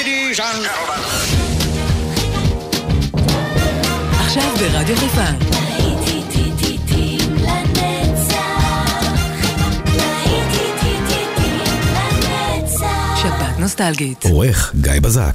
ladies and עכשיו ברדיו חיפה. שפעת נוסטלגית. עורך גיא בזק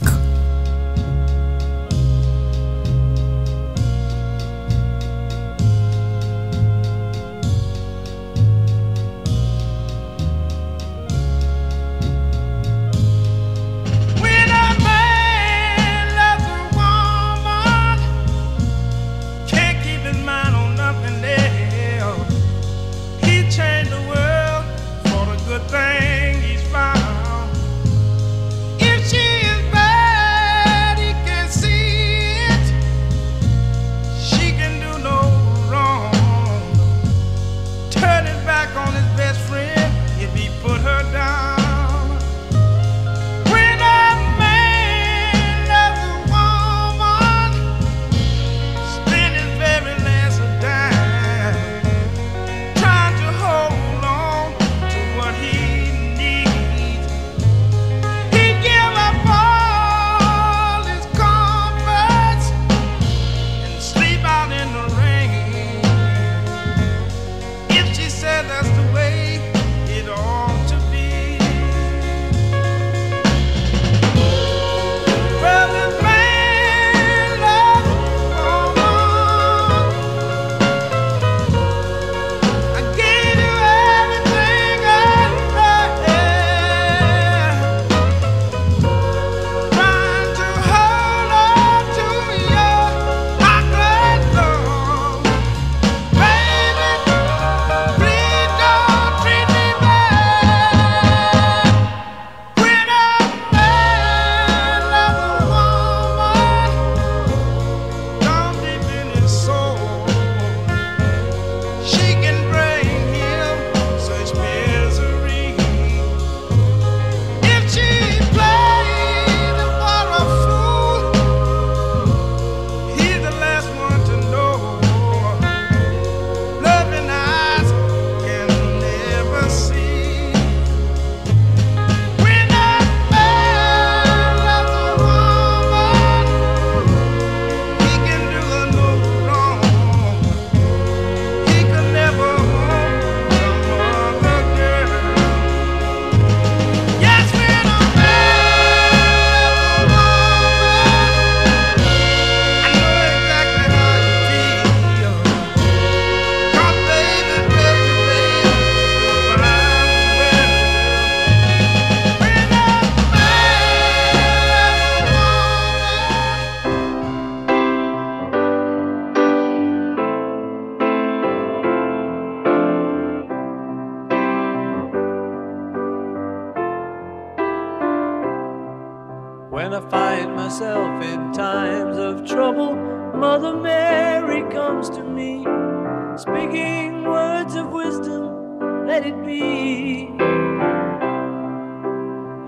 it be.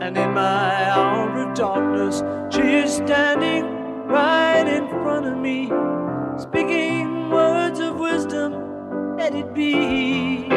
And in my hour of darkness, she is standing right in front of me, speaking words of wisdom, let it be.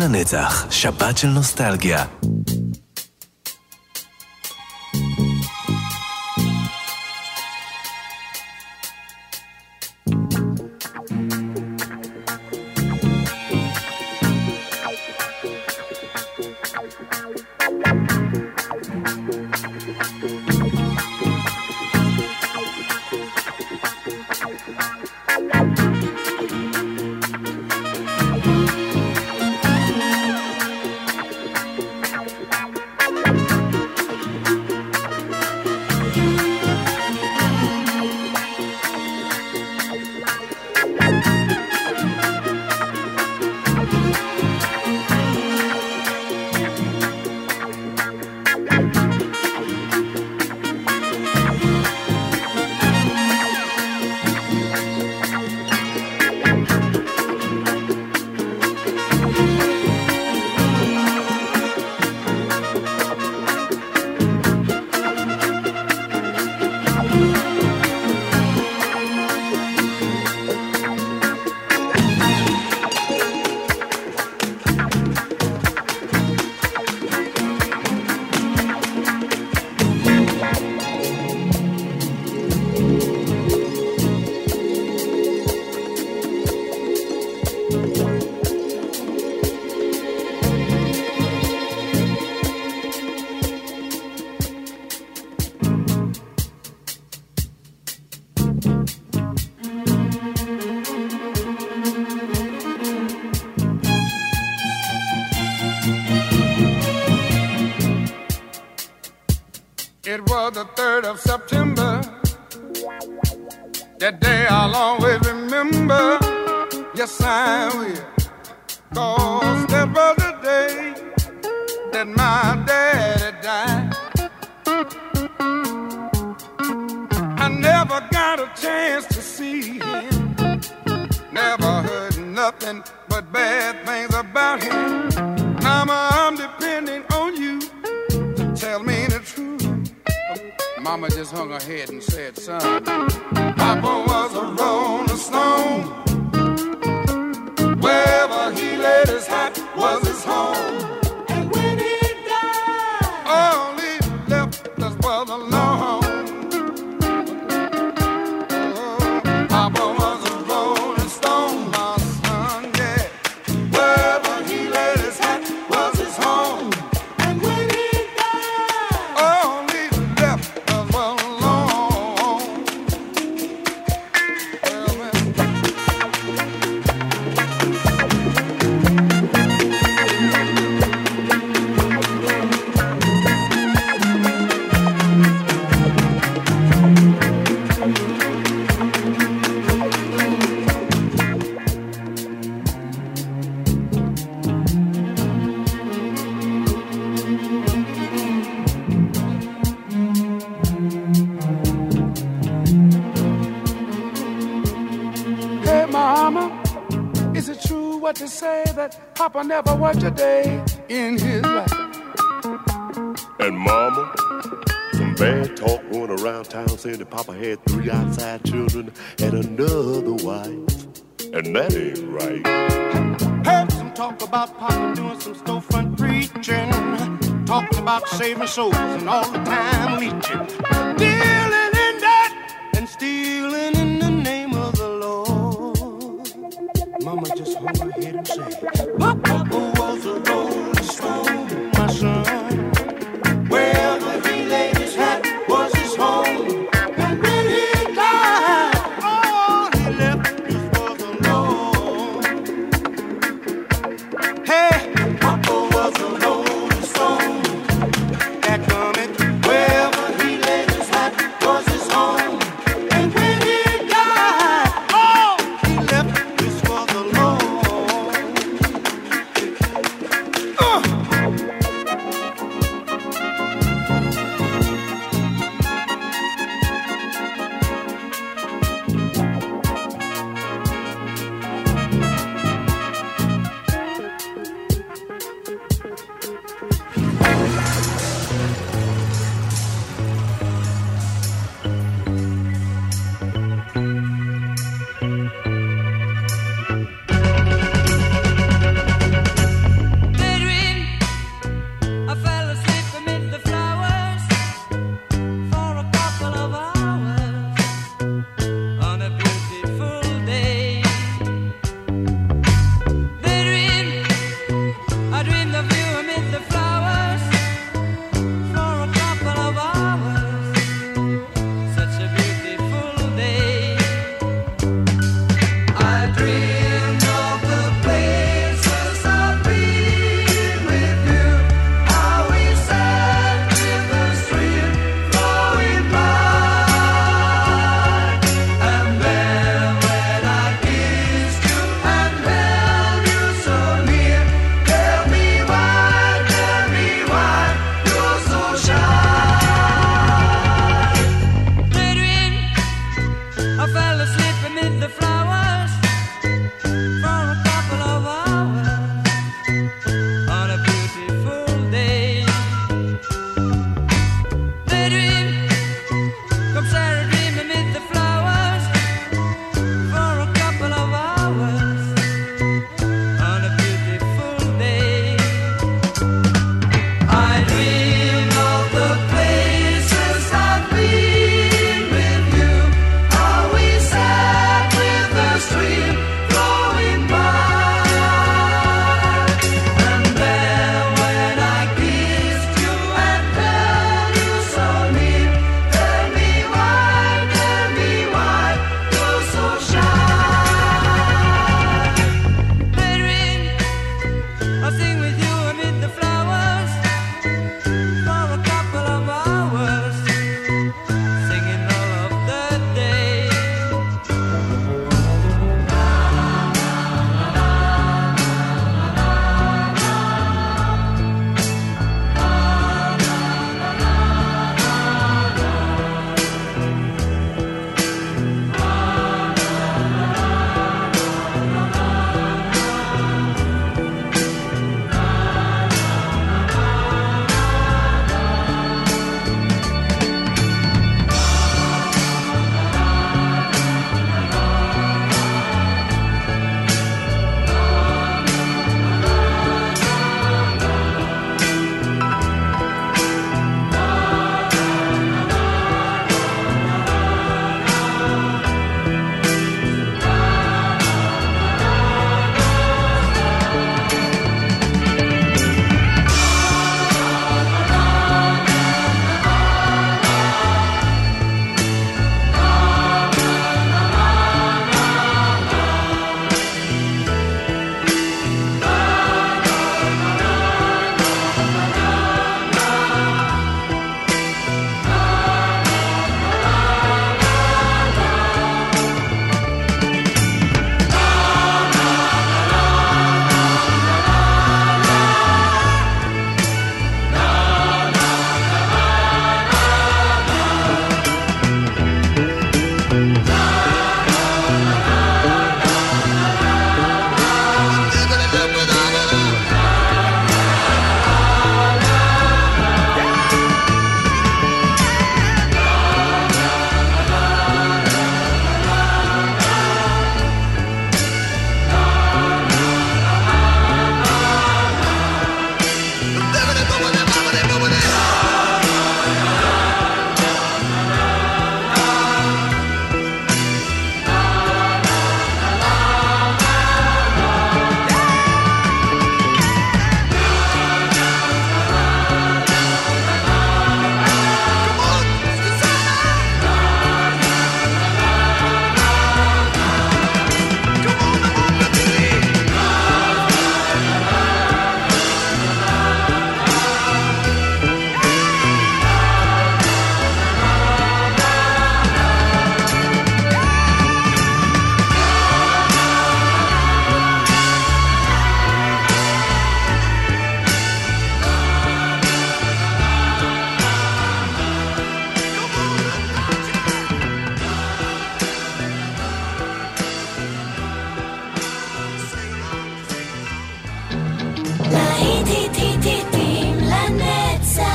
לנצח, שבת של נוסטלגיה. I never watched a day in his life. And mama, some bad talk going around town saying that Papa had three outside children and another wife. And that ain't right. Heard some talk about Papa doing some storefront preaching. Talking about saving souls and all the time leeching. Dearly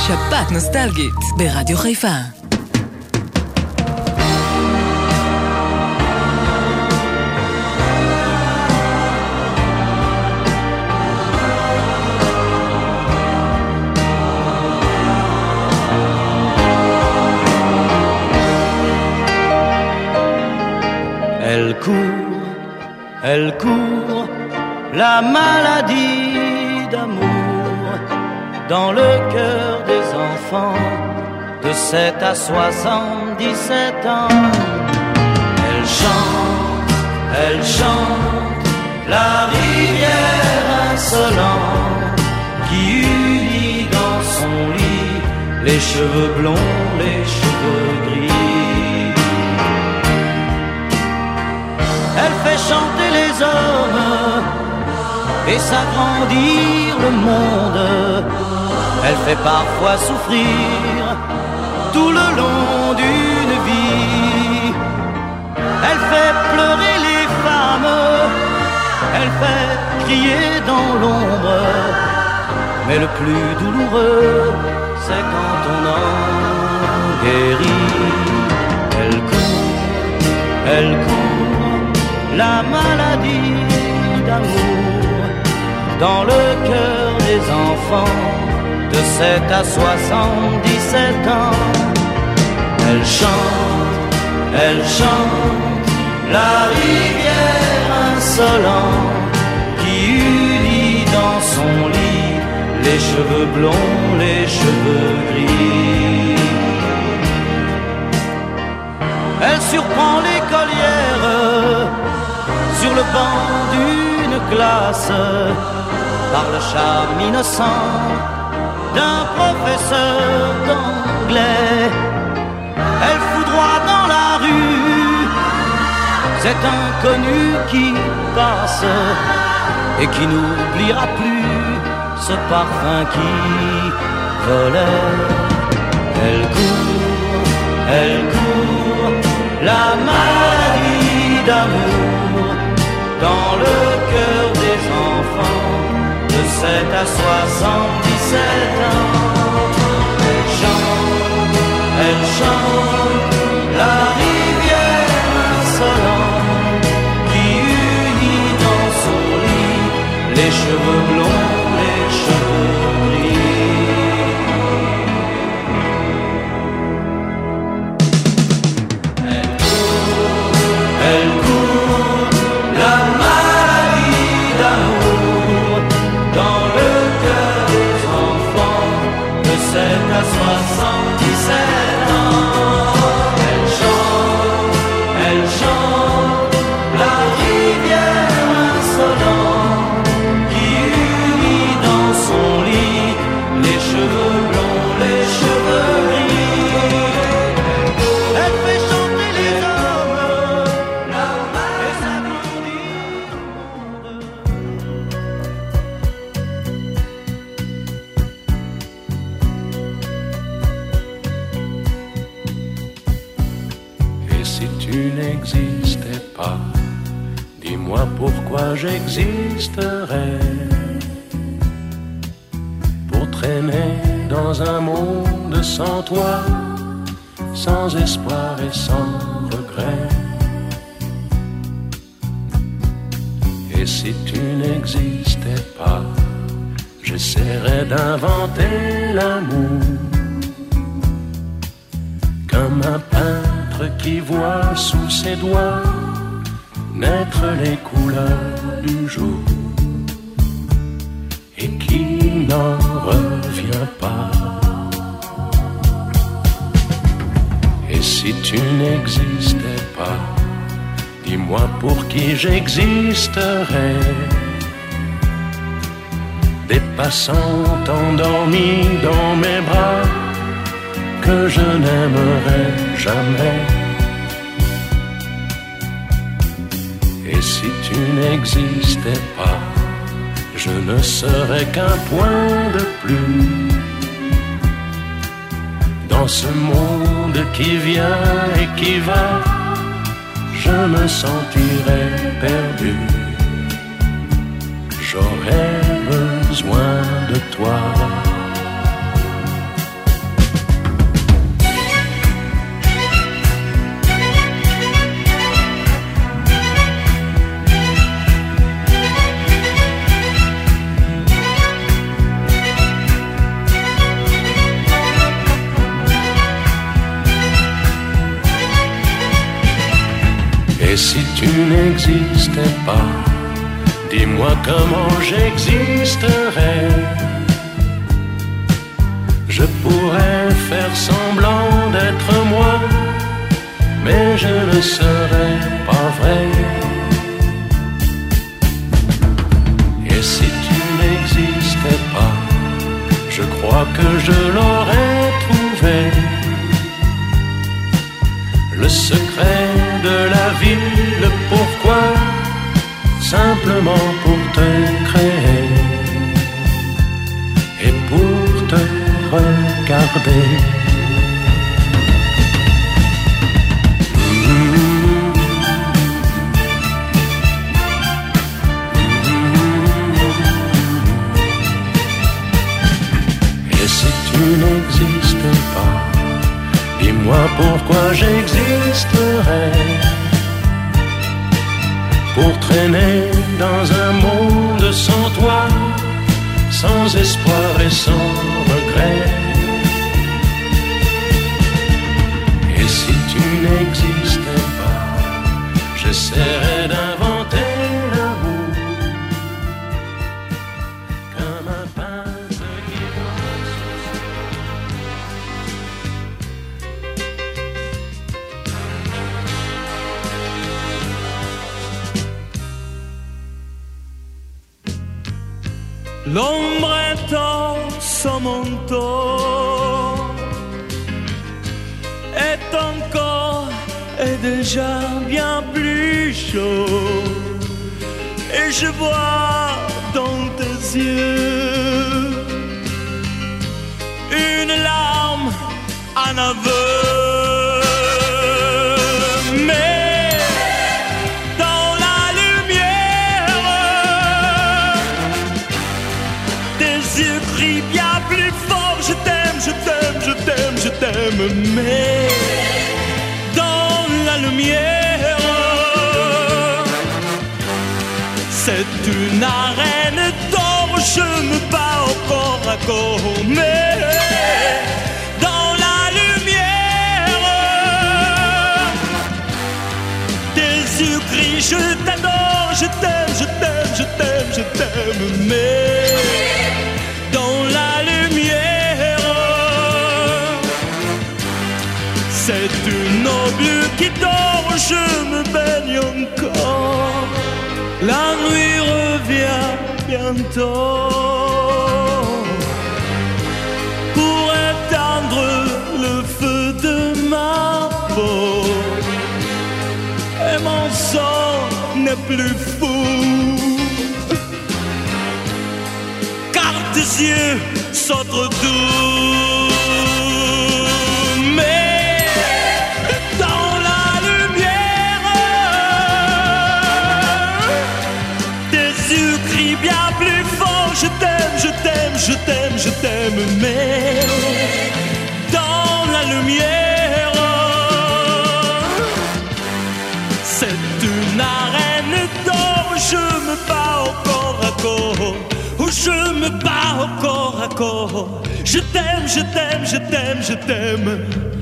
שבת נוסטלגית, ברדיו חיפה. Elle court, elle court, la maladie d'amour dans le cœur des enfants de 7 à 77 ans. Elle chante, elle chante, la rivière insolente qui unit dans son lit les cheveux blonds, les cheveux gris. Elle fait chanter les hommes et s'agrandir le monde. Elle fait parfois souffrir tout le long d'une vie. Elle fait pleurer les femmes, elle fait crier dans l'ombre. Mais le plus douloureux, c'est quand on en guérit. Elle court, elle court, la maladie d'amour dans le cœur des enfants de 7 à 77 ans. Elle chante, elle chante, la rivière insolente qui unit dans son lit les cheveux blonds, les cheveux gris. Elle surprend l'écolière sur le banc d'une classe par le charme innocent d'un professeur d'anglais. Elle foudroie dans la rue cet inconnu qui passe et qui n'oubliera plus ce parfum qui volait. Elle court, elle court, la maladie d'amour dans le cœur des enfants de 7 à 77 ans. Elle chante, elle chante, la rivière insolente qui unit dans son lit les cheveux blonds, Passants endormis dans mes bras que je n'aimerai jamais. Et si tu n'existais pas, je ne serais qu'un point de plus dans ce monde qui vient et qui va. Je me sentirais perdu. toi. Et si tu n'existais pas, dis-moi comment j'existerais. Je pourrais faire semblant d'être moi, mais je ne serais pas vrai. Et si tu n'existais pas, je crois que je l'aurais trouvé. Le secret de la vie, le pourquoi, simplement pour te créer et pour te regarder. Et si tu n'existais pas, dis-moi pourquoi j'existerais. Pour traîner dans un monde sans toi, sans espoir et sans regret. Et si tu n'existais pas, j'essaierais L'ombretto manteau est encore et déjà bien plus chaud. Et je vois dans tes yeux une larme, un aveu. C'est une arène d'or Je me bats au corps à corps Mais dans la lumière tes yeux crient je t'adore, je t'aime, je t'aime, je t'aime, je t'aime, mais dans la lumière, c'est une bleue qui dort, je me baigne encore. La nuit revient bientôt pour éteindre le feu de ma peau et mon sang n'est plus fou. Car tes yeux trop doux. Je t'aime, je t'aime, je t'aime, je t'aime.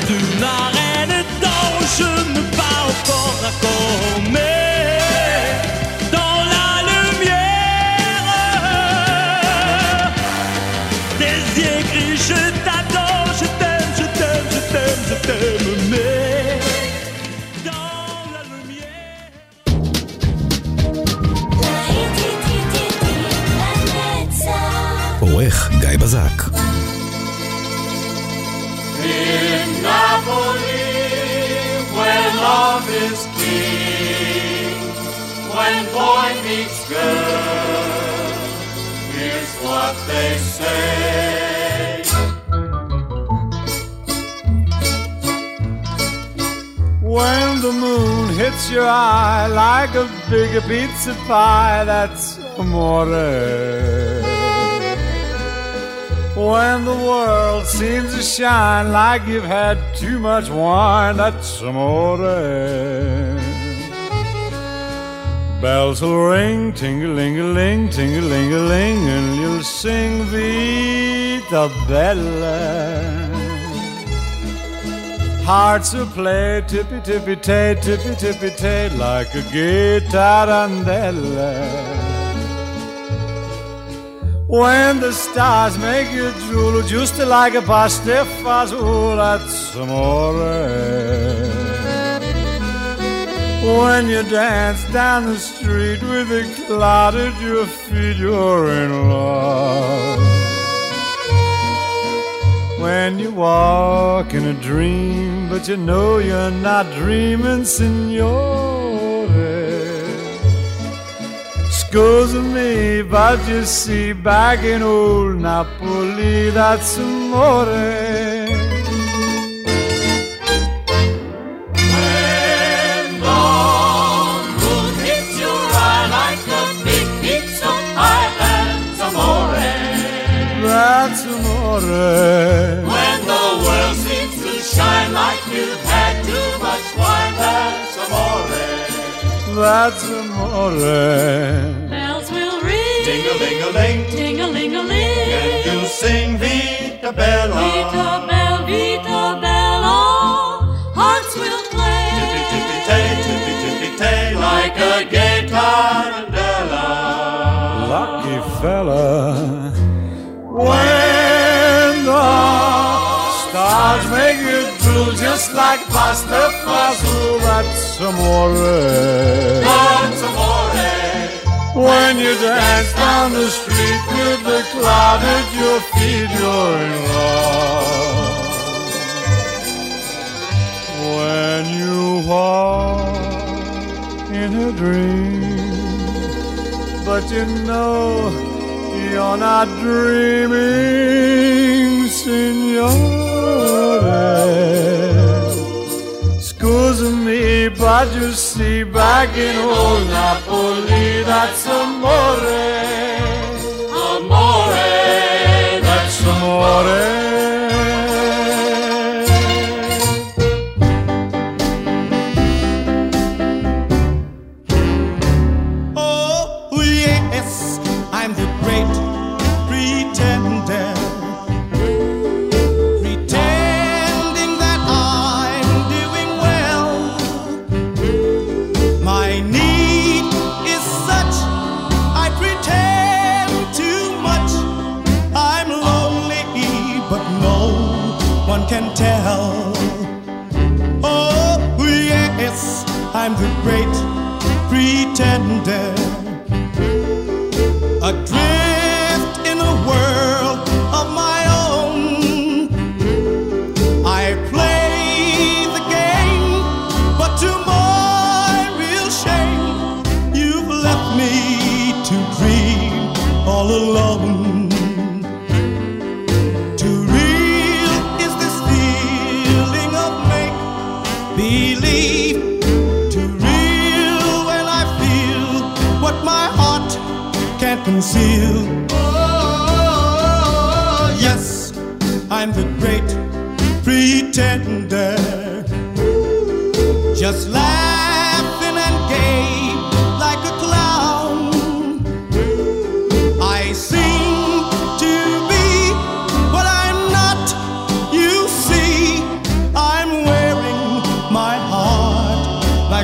C'est une arène d'or. Je corps à corps. Mais dans la lumière, yeux crient je t'adore, je t'aime, je t'aime, je t'aime, je t'aime, Napoli, where love is king, when boy meets girl, here's what they say. When the moon hits your eye like a big pizza pie, that's amore. When the world seems to shine like you've had too much wine, that's amore. Bells will ring, ting-a-ling-a-ling, ting-a-ling-a-ling, and you'll sing Vita Bella. Hearts will play tippy tippy tay, tippy tippy tay, like a guitarandella. When the stars make you drool, just like a pasta fazool, that's amore. When you dance down the street with a cloud at your feet, you're in love. When you walk in a dream, but you know you're not dreaming, signore. Scusa me, but you see, back in old Napoli, that's amore. When the moon hits your eye like a big pizza pie, that's amore. That's amore. When the world seems to shine like you've had too much wine, that's amore. That's amore. Bells will ring. Ding-a-ling-a-ling. Ding-a-ling-a-ling. And you'll sing Vita Bella. Vita Bella, Vita Bella. Hearts will play. Tippy-tippy-tay, tippy-tippy-tay, like a gay tarantella. Lucky fella. When the stars make you drool just like pasta fazool, that's amore. That's amore. When you dance down the street with the cloud at your feet, you're in love. When you walk in a dream, but you know you're not dreaming, signore. Scusa me, but you see, back in old that's amore.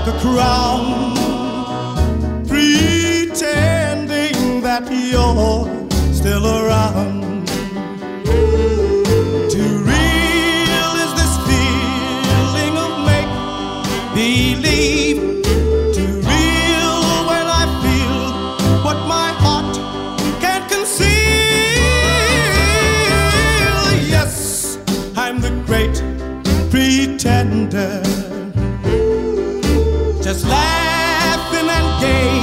A crown. Pretending that you're still around. Yeah.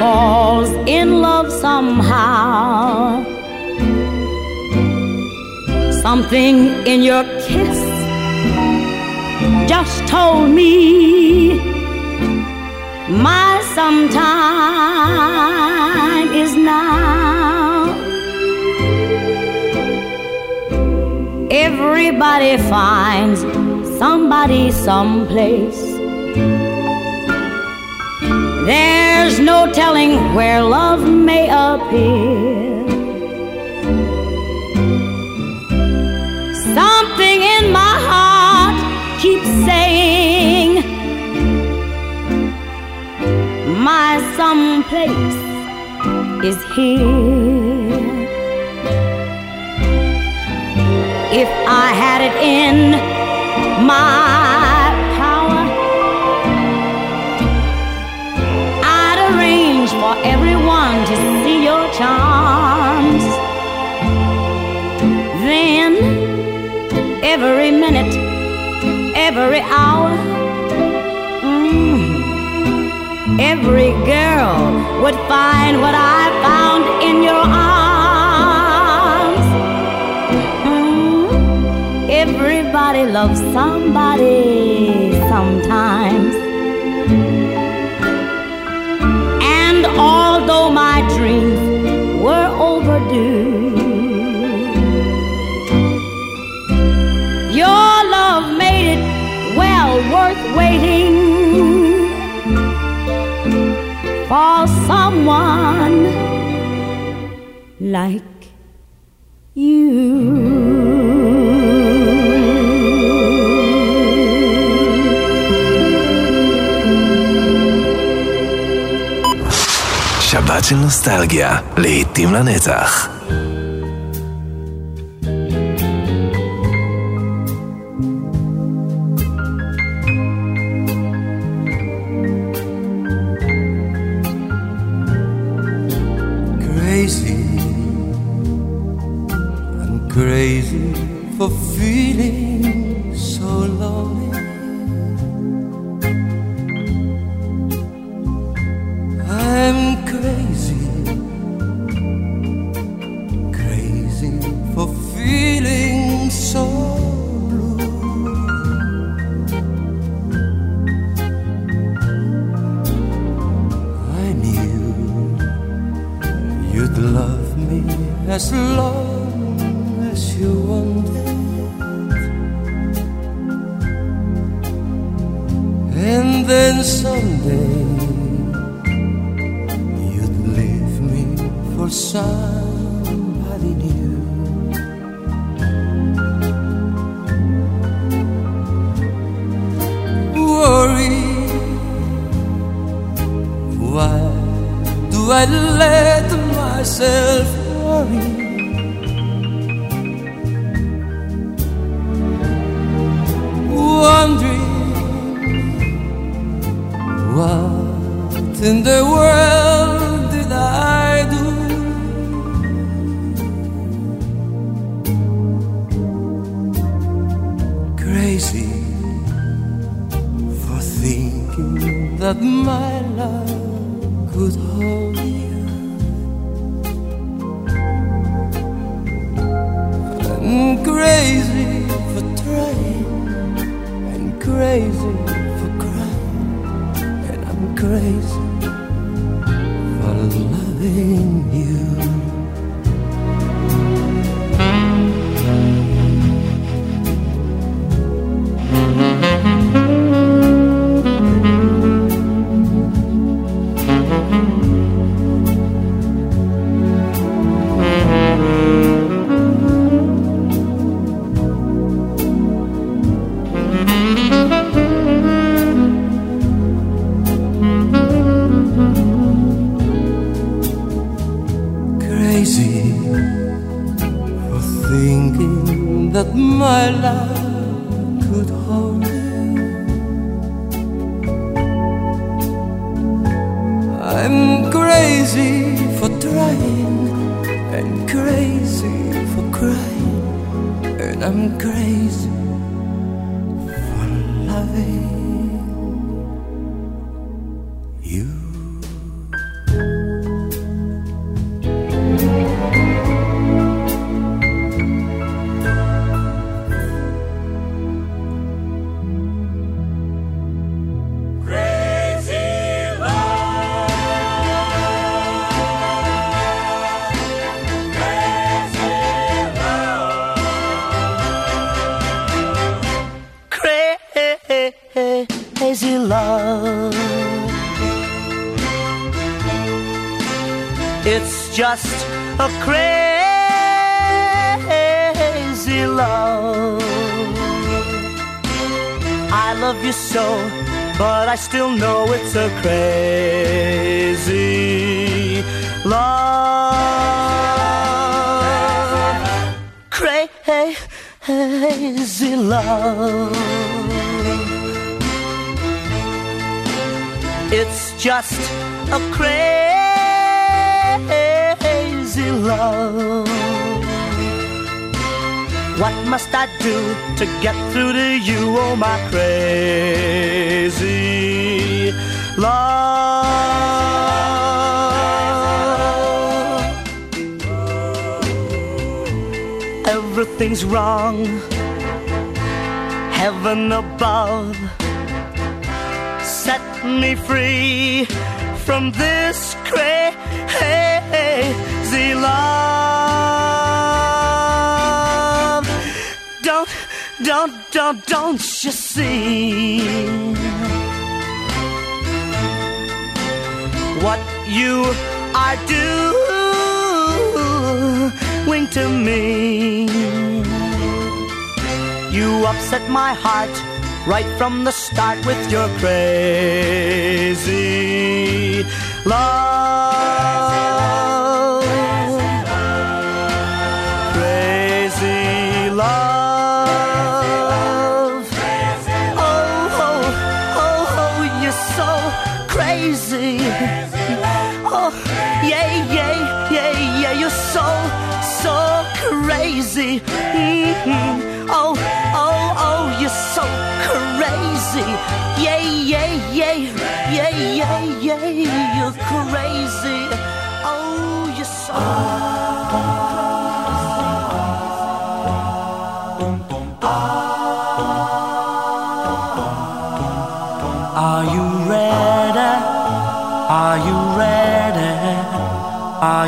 Falls in love somehow. Something in your kiss just told me my sometime is now. Everybody finds somebody someplace. There's no telling where love may appear. Something in my heart keeps saying, My someplace is here. If I had it in my your charms. Then, every minute, every hour, mm, every girl would find what I found in your arms. Mm, Everybody loves somebody like שבת של נוסטלגיה, לעתים לנצח. For feeling that just a crazy love. I love you so, but I still know it's a crazy love. Crazy love. It's just a crazy love. What must I do to get through to you, oh my crazy love? Everything's wrong, heaven above set me free from this crazy love. Don't, don't, don't, don't you see what you are doing to me? You upset my heart right from the start with your crazy love.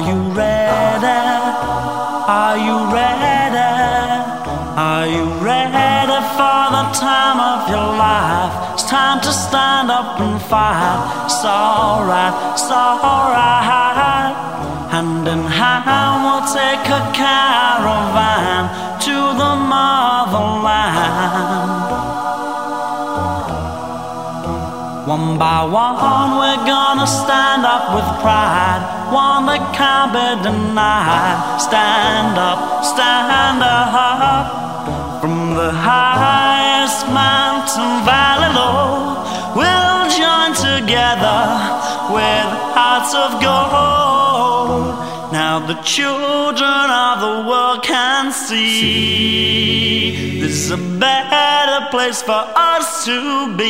You ready? Are you ready? Are you ready for the time of your life? It's time to stand up and fight. It's alright, it's alright. Hand in hand, we'll take a caravan to the motherland. One by one, we're gonna stand up with pride. One that can't be denied. Stand up, stand up. From the highest mountain valley low, we'll join together with hearts of gold. Now the children of the world can see this is a better place for us to be.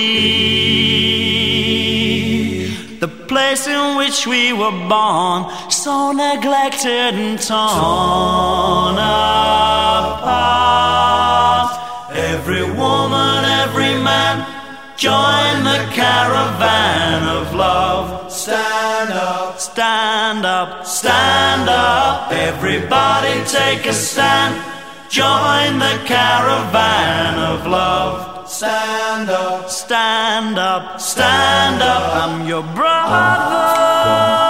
The place in which we were born, so neglected and torn apart. Every woman, every man, join the caravan of love. Stand up, stand up, stand up. Everybody take a stand. Join the caravan of love. Stand up, stand up, stand up. I'm your brother.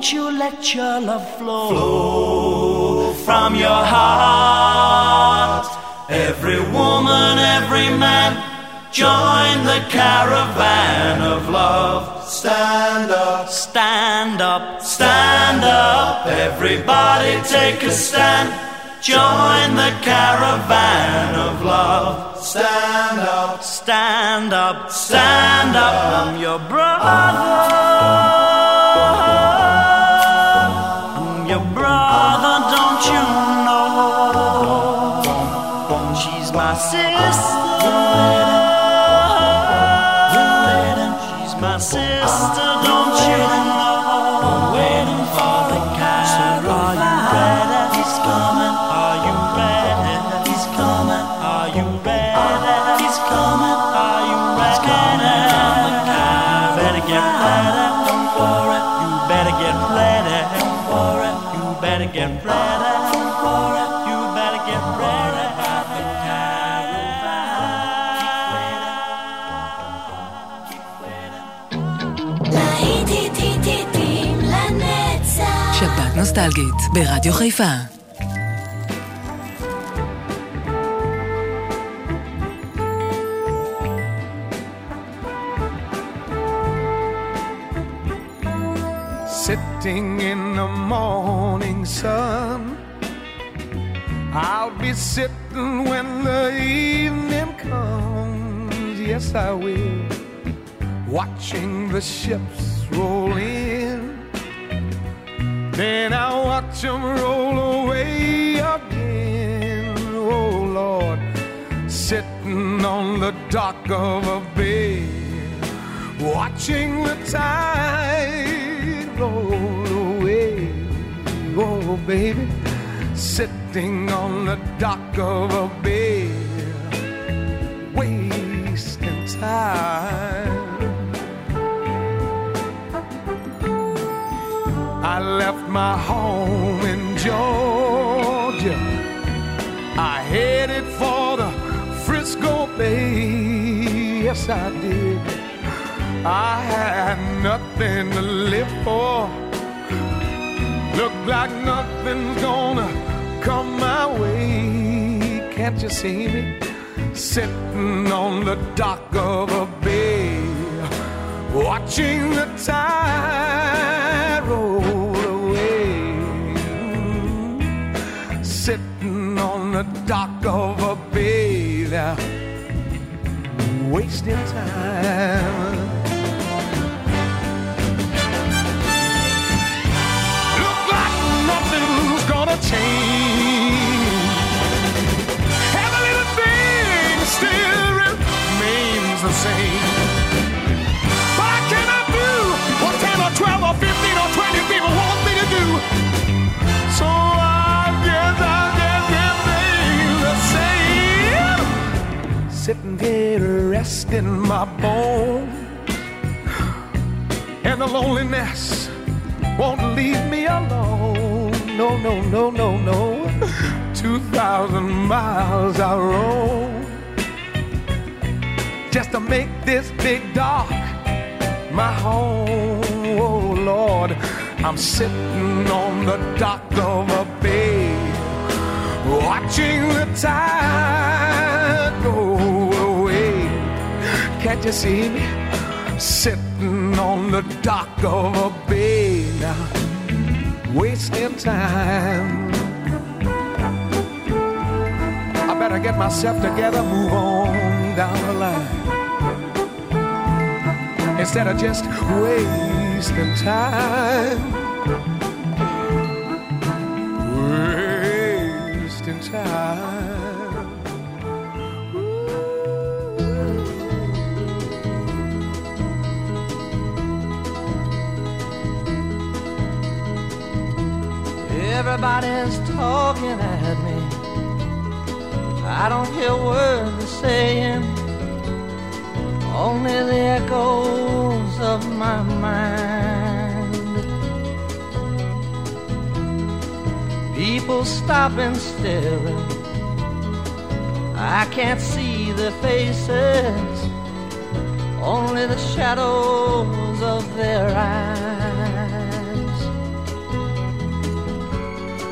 Won't you let your love flow, flow from your heart? Every woman, every man, join the caravan of love. Stand up, stand up, stand up. Everybody take a stand. Join the caravan of love. Stand up, stand up, stand up. I'm your brother. You know? She's my sister. She's my sister, don't you know? Waiting for the caravan. Are you ready? He's coming. Are you ready? He's coming. Are you ready? He's coming. Are you ready? Better get ready. Don't worry. You better get ready. Don't worry. You better get ready. נוסטלגית ברדיו חיפה. Sitting in the morning sun. I'll be sitting when the evening comes. Yes, I will. Watching the ships watch them roll away again. Oh, Lord. Sitting on the dock of a bay. Watching the tide roll away. Oh, baby. Sitting on the dock of a bay. Wasting time. I left my home Yes, I did. I had nothing to live for. Look like nothing's gonna come my way. Can't you see me? Sitting on the dock of a bay, watching the tide wasting time. Look like nothing's gonna change. Every little thing still remains the same. Sitting here resting my bones. And the loneliness won't leave me alone. No, no, no, no, no. Two thousand miles I roam just to make this big dock my home. Oh Lord, I'm sitting on the dock of a bay, watching the tide you see me? Sitting on the dock of a bay now, wasting time. I better get myself together, move on down the line. Instead of just wasting time. Everybody's talking at me. I don't hear words they're saying, only the echoes of my mind. People stopping still. I can't see their faces, only the shadows of their eyes.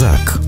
казак.